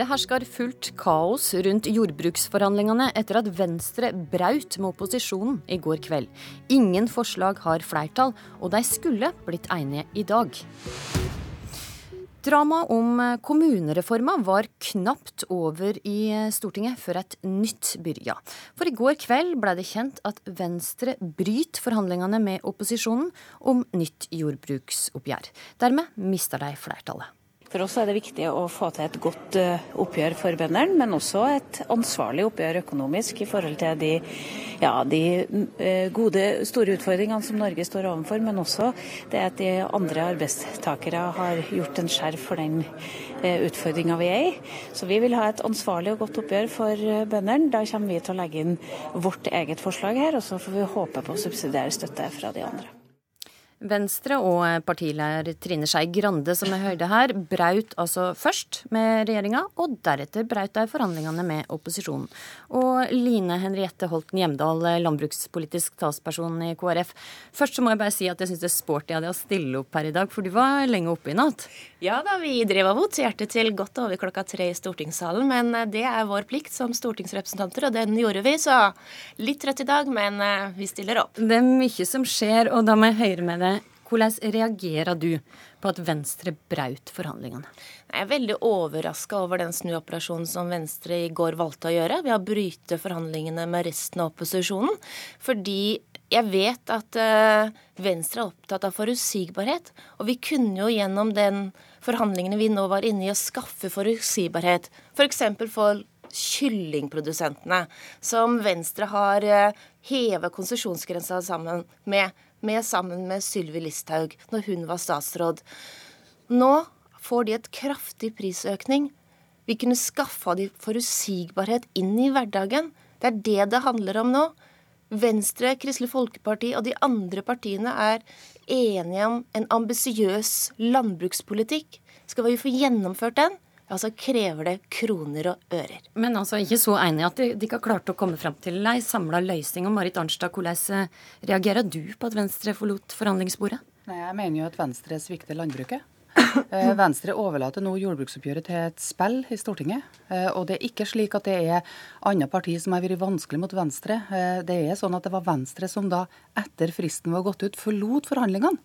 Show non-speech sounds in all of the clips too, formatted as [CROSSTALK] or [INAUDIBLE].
Det hersker fullt kaos rundt jordbruksforhandlingene etter at Venstre braut med opposisjonen i går kveld. Ingen forslag har flertall, og de skulle blitt enige i dag. Dramaet om kommunereforma var knapt over i Stortinget før et nytt byrja. For i går kveld ble det kjent at Venstre bryter forhandlingene med opposisjonen om nytt jordbruksoppgjør. Dermed mister de flertallet. For oss er det viktig å få til et godt eh, oppgjør for bøndene, men også et ansvarlig oppgjør økonomisk i forhold til de, ja, de eh, gode, store utfordringene som Norge står overfor, men også det at de andre arbeidstakere har gjort en skjerv for den eh, utfordringa vi er i. Så vi vil ha et ansvarlig og godt oppgjør for bøndene. Da kommer vi til å legge inn vårt eget forslag her, og så får vi håpe på subsidiær støtte fra de andre. Venstre og partileder Trine Skei Grande, som jeg hørte her, braut altså først med regjeringa, og deretter braut de forhandlingene med opposisjonen. Og Line Henriette Holten Hjemdal, landbrukspolitisk talsperson i KrF. Først så må jeg bare si at jeg syns det er sporty av deg å stille opp her i dag, for du var lenge oppe i natt. Ja da, vi drev og voterte til godt over klokka tre i stortingssalen, men eh, det er vår plikt som stortingsrepresentanter, og den gjorde vi. Så litt trøtt i dag, men eh, vi stiller opp. Det er mye som skjer, og da må jeg høre med deg hvordan reagerer du på at Venstre braut forhandlingene? Jeg er veldig overraska over den snuoperasjonen som Venstre i går valgte å gjøre ved å bryte forhandlingene med resten av opposisjonen. Fordi jeg vet at uh, Venstre er opptatt av forutsigbarhet. Og vi kunne jo gjennom den forhandlingene vi nå var inne i, å skaffe forutsigbarhet. F.eks. For, for kyllingprodusentene, som Venstre har heva hevet konsesjonsgrensa sammen med med sammen med Sylvi Listhaug når hun var statsråd. Nå får de et kraftig prisøkning. Vi kunne skaffa de forutsigbarhet inn i hverdagen. Det er det det handler om nå. Venstre, Kristelig Folkeparti og de andre partiene er enige om en ambisiøs landbrukspolitikk. Skal vi få gjennomført den, altså krever det kroner og ører. Men altså ikke så enig at de, de ikke har klart å komme fram til ei samla løsning. Og Marit Arnstad, hvordan eh, reagerer du på at Venstre forlot forhandlingsbordet? Nei, Jeg mener jo at Venstre svikter landbruket. [LAUGHS] Eh, Venstre overlater nå jordbruksoppgjøret til et spill i Stortinget. Eh, og det er ikke slik at det er andre partier som har vært vanskelig mot Venstre. Det er sånn at det var Venstre som da, etter fristen var gått ut, forlot forhandlingene.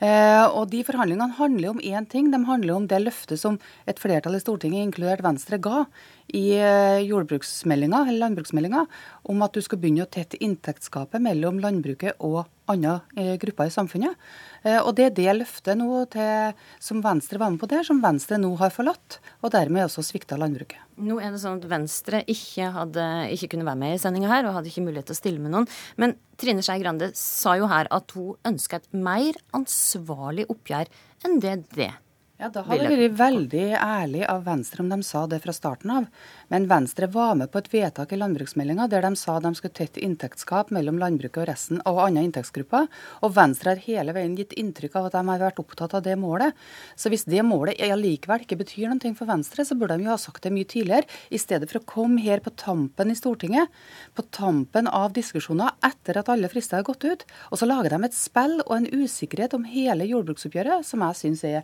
Eh, og de forhandlingene handler om én ting. De handler om det løftet som et flertall i Stortinget, inkludert Venstre, ga i eh, jordbruksmeldinga, eller landbruksmeldinga, om at du skal begynne å tette inntektsgapet mellom landbruket og andre eh, grupper i samfunnet. Og Det er det løftet nå til, som Venstre var med på der, som Venstre nå har forlatt, og dermed også svikta landbruket. Nå er det sånn at Venstre ikke, hadde, ikke kunne være med i sendinga her, og hadde ikke mulighet til å stille med noen. Men Trine Skei Grande sa jo her at hun ønska et mer ansvarlig oppgjør enn det det ja, Da hadde det vært veldig ærlig av Venstre om de sa det fra starten av. Men Venstre var med på et vedtak i landbruksmeldinga der de sa de skulle tette inntektsgap mellom landbruket og resten av andre inntektsgrupper. Og Venstre har hele veien gitt inntrykk av at de har vært opptatt av det målet. Så hvis det målet allikevel ikke betyr noe for Venstre, så burde de jo ha sagt det mye tidligere. I stedet for å komme her på tampen i Stortinget, på tampen av diskusjoner etter at alle frister har gått ut, og så lager de et spill og en usikkerhet om hele jordbruksoppgjøret som jeg syns er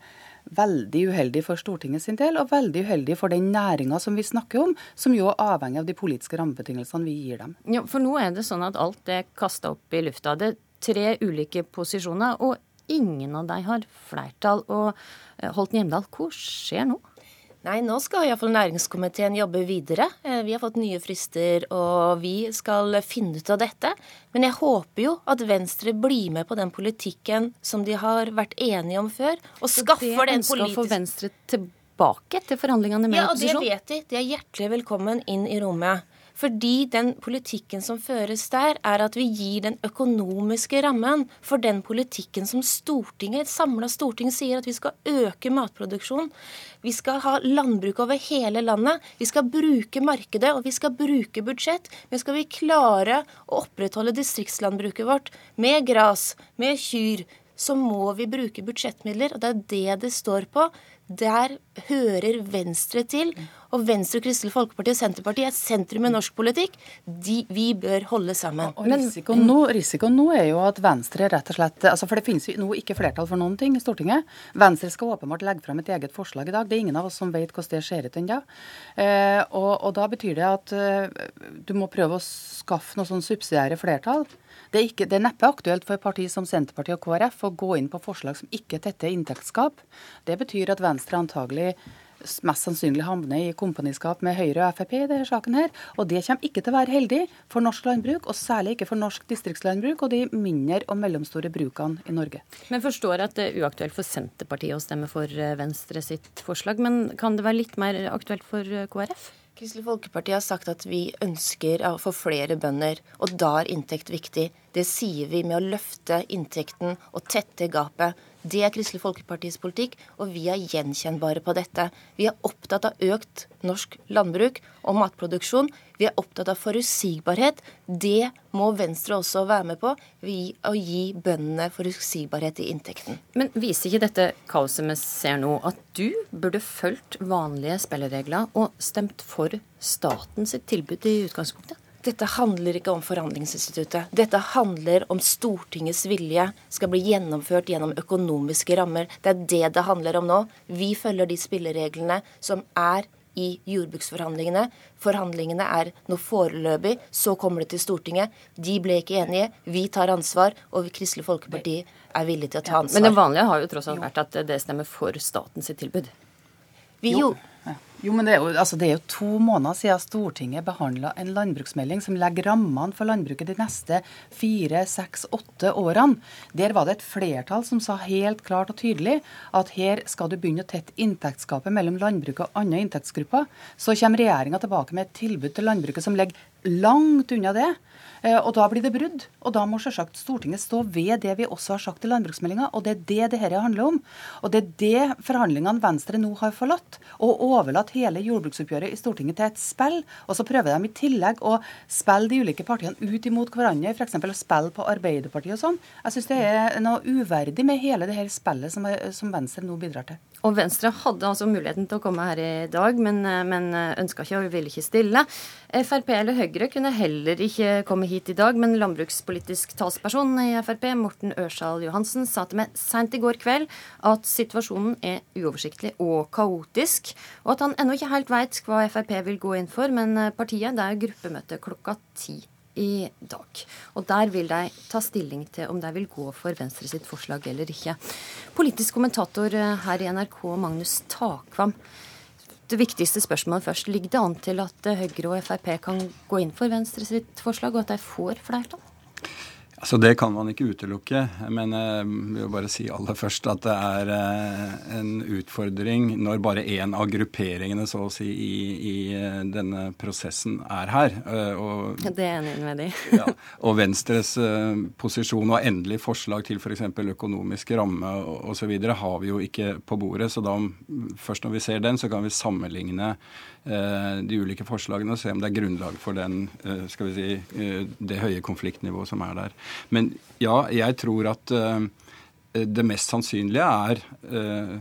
veldig uheldig for Stortinget sin del, og veldig uheldig for den næringa som vi snakker om, som jo er avhengig av de politiske rammebetingelsene vi gir dem. Ja, For nå er det sånn at alt er kasta opp i lufta. Det er tre ulike posisjoner, og ingen av dem har flertall. Og eh, Holten Hjemdal, hva skjer nå? Nei, nå skal iallfall næringskomiteen jobbe videre. Eh, vi har fått nye frister, og vi skal finne ut av dette. Men jeg håper jo at Venstre blir med på den politikken som de har vært enige om før. Og skaffer den politiske få Venstre tilbake til forhandlingene med opposisjon? Ja, og det vet de. De er hjertelig velkommen inn i rommet. Fordi den politikken som føres der, er at vi gir den økonomiske rammen for den politikken som Stortinget, et samla storting sier at vi skal øke matproduksjonen. Vi skal ha landbruk over hele landet. Vi skal bruke markedet, og vi skal bruke budsjett. Men skal vi klare å opprettholde distriktslandbruket vårt med gras, med kyr, så må vi bruke budsjettmidler. Og det er det det står på. Der hører Venstre til. Og Venstre, Kristelig Folkeparti og Senterpartiet er sentrum i norsk politikk. De, vi bør holde sammen. Og risikoen nå, risikoen nå, er jo at Venstre rett og slett altså For det finnes jo nå ikke flertall for noen ting i Stortinget. Venstre skal åpenbart legge fram et eget forslag i dag. Det er ingen av oss som vet hvordan det ser ut ennå. Eh, og, og, da betyr det at eh, du må prøve å skaffe noe sånn subsidiære flertall. Det er, ikke, det er neppe aktuelt for partier som Senterpartiet og KrF å gå inn på forslag som ikke tetter inntektsgap. Det betyr at Venstre antagelig mest sannsynlig havne i kompaniskap med Høyre og Frp i denne saken. her, og Det kommer ikke til å være heldig for norsk landbruk, og særlig ikke for norsk distriktslandbruk og de mindre og mellomstore brukene i Norge. Men forstår at det er uaktuelt for Senterpartiet å stemme for eh, Venstre sitt forslag, men kan det være litt mer aktuelt for eh, KrF? Kristelig Folkeparti har sagt at vi ønsker å få flere bønder, og da er inntekt viktig. Det sier vi med å løfte inntekten og tette gapet. Det er Kristelig Folkepartis politikk, og vi er gjenkjennbare på dette. Vi er opptatt av økt norsk landbruk og matproduksjon. Vi er opptatt av forutsigbarhet. Det må Venstre også være med på, å gi bøndene forutsigbarhet i inntekten. Men viser ikke dette kaoset vi ser nå, at du burde fulgt vanlige spilleregler og stemt for statens tilbud i utgangspunktet? Dette handler ikke om forhandlingsinstituttet. Dette handler om Stortingets vilje skal bli gjennomført gjennom økonomiske rammer. Det er det det handler om nå. Vi følger de spillereglene som er i jordbruksforhandlingene. Forhandlingene er nå foreløpig, så kommer det til Stortinget. De ble ikke enige. Vi tar ansvar, og Kristelig Folkeparti er villig til å ta ansvar. Men det vanlige har jo tross alt vært at det stemmer for statens tilbud. Vi jo. Jo, men det er jo, altså det er jo to måneder siden Stortinget behandla en landbruksmelding som legger rammene for landbruket de neste fire, seks, åtte årene. Der var det et flertall som sa helt klart og tydelig at her skal du begynne å tette inntektsgapet mellom landbruket og andre inntektsgrupper. Så kommer regjeringa tilbake med et tilbud til landbruket som ligger langt unna det. Eh, og da blir det brudd. Og da må selvsagt Stortinget stå ved det vi også har sagt i landbruksmeldinga. Og det er det dette handler om. Og det er det forhandlingene Venstre nå har forlatt. Og overlatt hele jordbruksoppgjøret i Stortinget til et spill. Og så prøver de i tillegg å spille de ulike partiene ut imot hverandre, f.eks. å spille på Arbeiderpartiet og sånn. Jeg syns det er noe uverdig med hele det her spillet som, som Venstre nå bidrar til. Og Venstre hadde altså muligheten til å komme her i dag, men, men ønska ikke og ville ikke stille. Frp eller Høyre kunne heller ikke komme hit i dag, men landbrukspolitisk talsperson i Frp, Morten Ørsal Johansen, sa til meg seint i går kveld at situasjonen er uoversiktlig og kaotisk, og at han ennå ikke helt veit hva Frp vil gå inn for, men partiet det er gruppemøte klokka ti i dag. Og der vil de ta stilling til om de vil gå for Venstre sitt forslag eller ikke. Politisk kommentator her i NRK, Magnus Takvam. Det viktigste spørsmålet først. Ligger det an til at Høyre og Frp kan gå inn for Venstre sitt forslag, og at de får flertall? Altså Det kan man ikke utelukke. Men jeg vil jo bare si aller først at det er eh, en utfordring når bare én av grupperingene så å si i, i eh, denne prosessen er her. Eh, og, det er enig med de. [LAUGHS] ja, og Venstres posisjon og endelig forslag til f.eks. For økonomisk ramme osv. har vi jo ikke på bordet. Så da, først når vi ser den, så kan vi sammenligne de ulike forslagene og se om det er grunnlag for den, skal vi si, det høye konfliktnivået som er der. Men ja, jeg tror at uh, det mest sannsynlige er uh,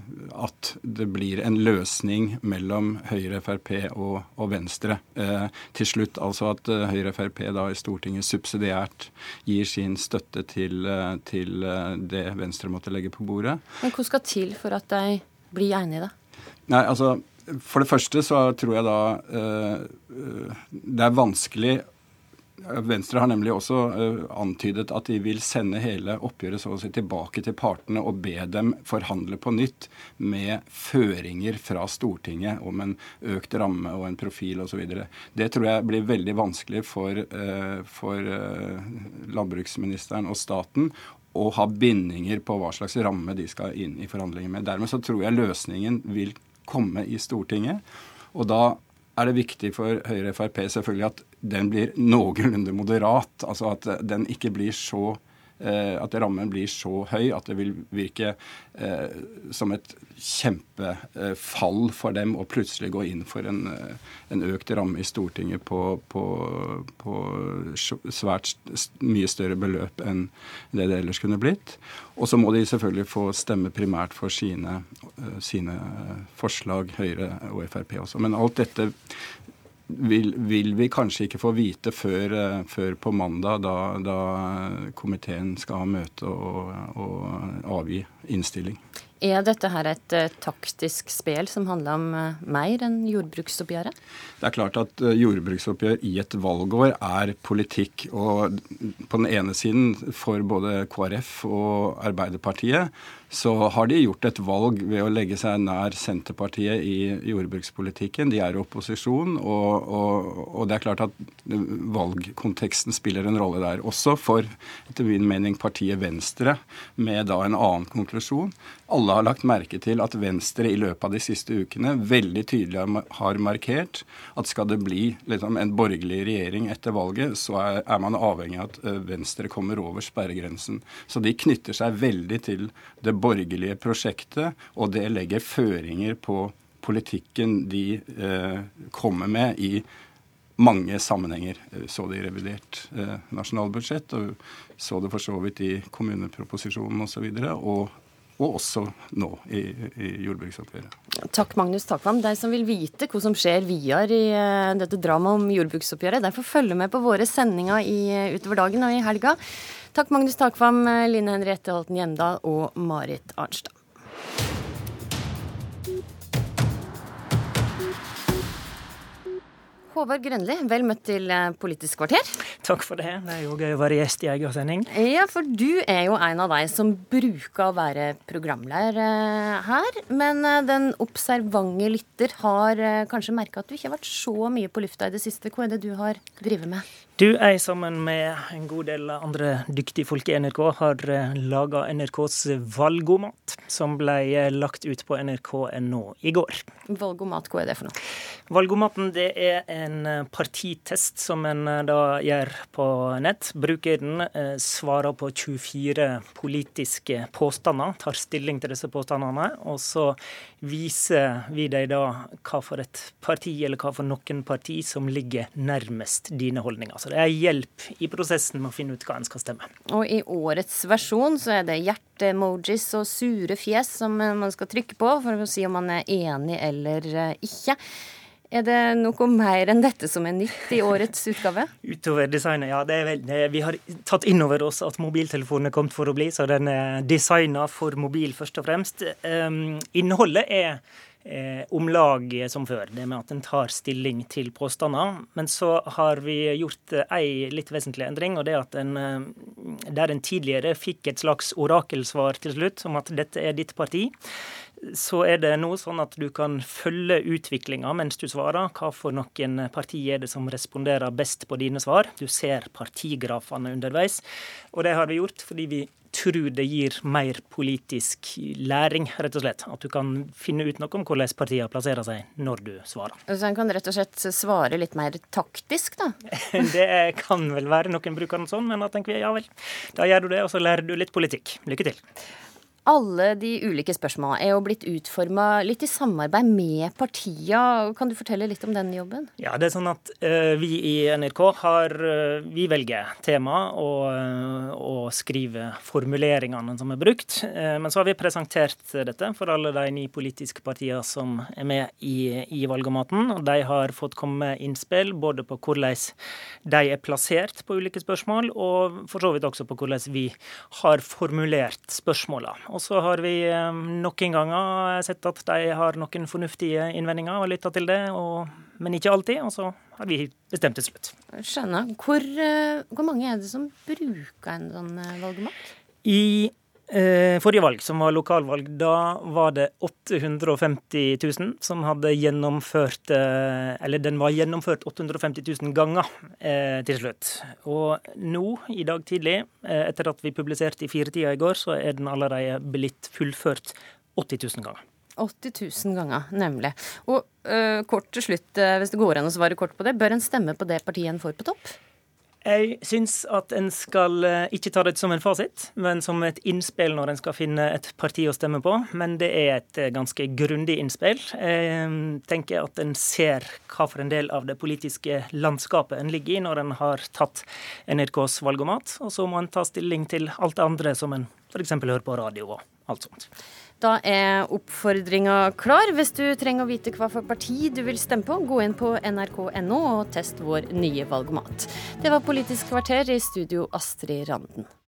at det blir en løsning mellom Høyre, Frp og, og Venstre uh, til slutt. Altså at Høyre og Frp da i Stortinget subsidiært gir sin støtte til, til det Venstre måtte legge på bordet. Men hva skal til for at de blir enige, da? Nei, altså For det første så tror jeg da det er vanskelig Venstre har nemlig også uh, antydet at de vil sende hele oppgjøret så å si tilbake til partene og be dem forhandle på nytt med føringer fra Stortinget om en økt ramme og en profil osv. Det tror jeg blir veldig vanskelig for, uh, for uh, landbruksministeren og staten å ha bindinger på hva slags ramme de skal inn i forhandlinger med. Dermed så tror jeg løsningen vil komme i Stortinget. Og da er det viktig for Høyre og Frp selvfølgelig at den blir noenlunde moderat. Altså at den ikke blir så at rammen blir så høy at det vil virke som et kjempefall for dem å plutselig gå inn for en, en økt ramme i Stortinget på, på, på svært mye større beløp enn det det ellers kunne blitt. Og så må de selvfølgelig få stemme primært for sine, sine forslag, Høyre og Frp også. Men alt dette vil, vil, vi kanskje ikke få vite før, eh, før på mandag, da, da, komiteen skal ha møte og, og avgi innstilling. Er dette her et uh, taktisk spel som handler om uh, mer enn jordbruksoppgjøret? Det er klart at uh, jordbruksoppgjør i et valgår er politikk. Og på den ene siden for både KrF og Arbeiderpartiet så har de gjort et valg ved å legge seg nær Senterpartiet i jordbrukspolitikken. De er i opposisjon, og, og, og, det er klart at valgkonteksten spiller en rolle der. Også for, etter min mening, partiet Venstre, med da en annen konklusjon. Alle har lagt merke til at Venstre i løpet av de siste ukene veldig tydelig har markert at skal det bli liksom, en borgerlig regjering etter valget, så er, er man avhengig av at eh, Venstre kommer over sperregrensen. Så de knytter seg veldig til det borgerlige prosjektet, og det legger føringer på politikken de eh, kommer med i mange sammenhenger. Så det i revidert eh, nasjonalbudsjett, og så det for så vidt i kommuneproposisjonen osv. Og, og, og også nå i, i jordbruksoppgjøret. Takk, Magnus Takvam. De som vil vite hva som skjer videre i uh, dette dramaet om jordbruksoppgjøret, de får følge med på våre sendinger i, uh, utover dagen og i helga. Takk, Magnus Takvam, Line Henriette Holten Hjemdal og Marit Arnstad. Håvard Grønli, vel møtt til eh, Politisk kvarter. Takk for det. Det er jo gøy å være gjest i egen sending. Ja, for du er jo en av de som bruker å være programleder eh, her. Men eh, den observante lytter har kanskje merka at du ikke har vært så mye på lufta i det siste. Hva er det du har drevet med? Du, jeg sammen med en god del andre dyktige folk i NRK har laga NRKs Valgomat, som ble lagt ut på nrk.no i går. Valgomat, hva er det for noe? Valgomaten det er en partitest som en da gjør på nett. Brukeren eh, svarer på 24 politiske påstander, tar stilling til disse påstandene. Og så viser vi deg da hva for et parti, eller hva for noen parti, som ligger nærmest dine holdninger. Så det er hjelp i prosessen med å finne ut hva en skal stemme. Og i årets versjon så er det hjerte-emojis og sure fjes som man skal trykke på for å si om man er enig eller eh, ikke. Er det noe mer enn dette som er nytt i årets utgave? [LAUGHS] Utover designet, ja. Det er vel, vi har tatt inn over oss at mobiltelefonen er kommet for å bli, så den er designa for mobil først og fremst. Um, innholdet er eh, om lag som før, det med at en tar stilling til påstander. Men så har vi gjort ei litt vesentlig endring, og det at en, eh, der en tidligere fikk et slags orakelsvar til slutt om at dette er ditt parti, så er det nå sånn at du kan følge utviklinga mens du svarer. Hva for noen parti er det som responderer best på dine svar? Du ser partigrafene underveis. Og det har vi gjort fordi vi tror det gir mer politisk læring, rett og slett. At du kan finne ut noe om hvordan partiene plasserer seg når du svarer. Så en kan rett og slett svare litt mer taktisk, da? [LAUGHS] det kan vel være noen bruker den sånn, men da tenker vi ja vel, da gjør du det, og så lærer du litt politikk. Lykke til alle de ulike spørsmålene er jo blitt utforma litt i samarbeid med partia. Kan du fortelle litt om den jobben? Ja, det er sånn at uh, Vi i NRK har, uh, vi velger tema og, uh, og skriver formuleringene som er brukt. men så har vi presentert dette for alle de ni politiske partiene som er med i, i valgomaten. og De har fått komme med innspill både på hvordan de er plassert på ulike spørsmål, og for så vidt også på hvordan vi har formulert spørsmålene. Og så har vi eh, noen ganger sett at de har noen fornuftige innvendinger og lytta til det, og, men ikke alltid. Og så har vi bestemt til slutt. Skjønner. Hvor, eh, hvor mange er det som bruker en sånn eh, valgmakt? I Eh, forrige valg, som var lokalvalg, da var det 850 000 som hadde gjennomført eh, Eller den var gjennomført 850 000 ganger eh, til slutt. Og nå, i dag tidlig, eh, etter at vi publiserte i firetida i går, så er den allerede blitt fullført 80 000 ganger. 80 000 ganger, nemlig. Og øh, kort til slutt, hvis det går an å svare kort på det, bør en stemme på det partiet en får på topp? Jeg syns at en skal eh, ikke ta det som en fasit, men som et innspill når en skal finne et parti å stemme på. Men det er et eh, ganske grundig innspill. Jeg tenker at en ser hva for en del av det politiske landskapet en ligger i når en har tatt NRKs valgomat, og så må en ta stilling til alt det andre som en f.eks. hører på radio og alt. Da er oppfordringa klar. Hvis du trenger å vite hva for parti du vil stemme på, gå inn på nrk.no og test vår nye valgmat. Det var Politisk kvarter i studio Astrid Randen.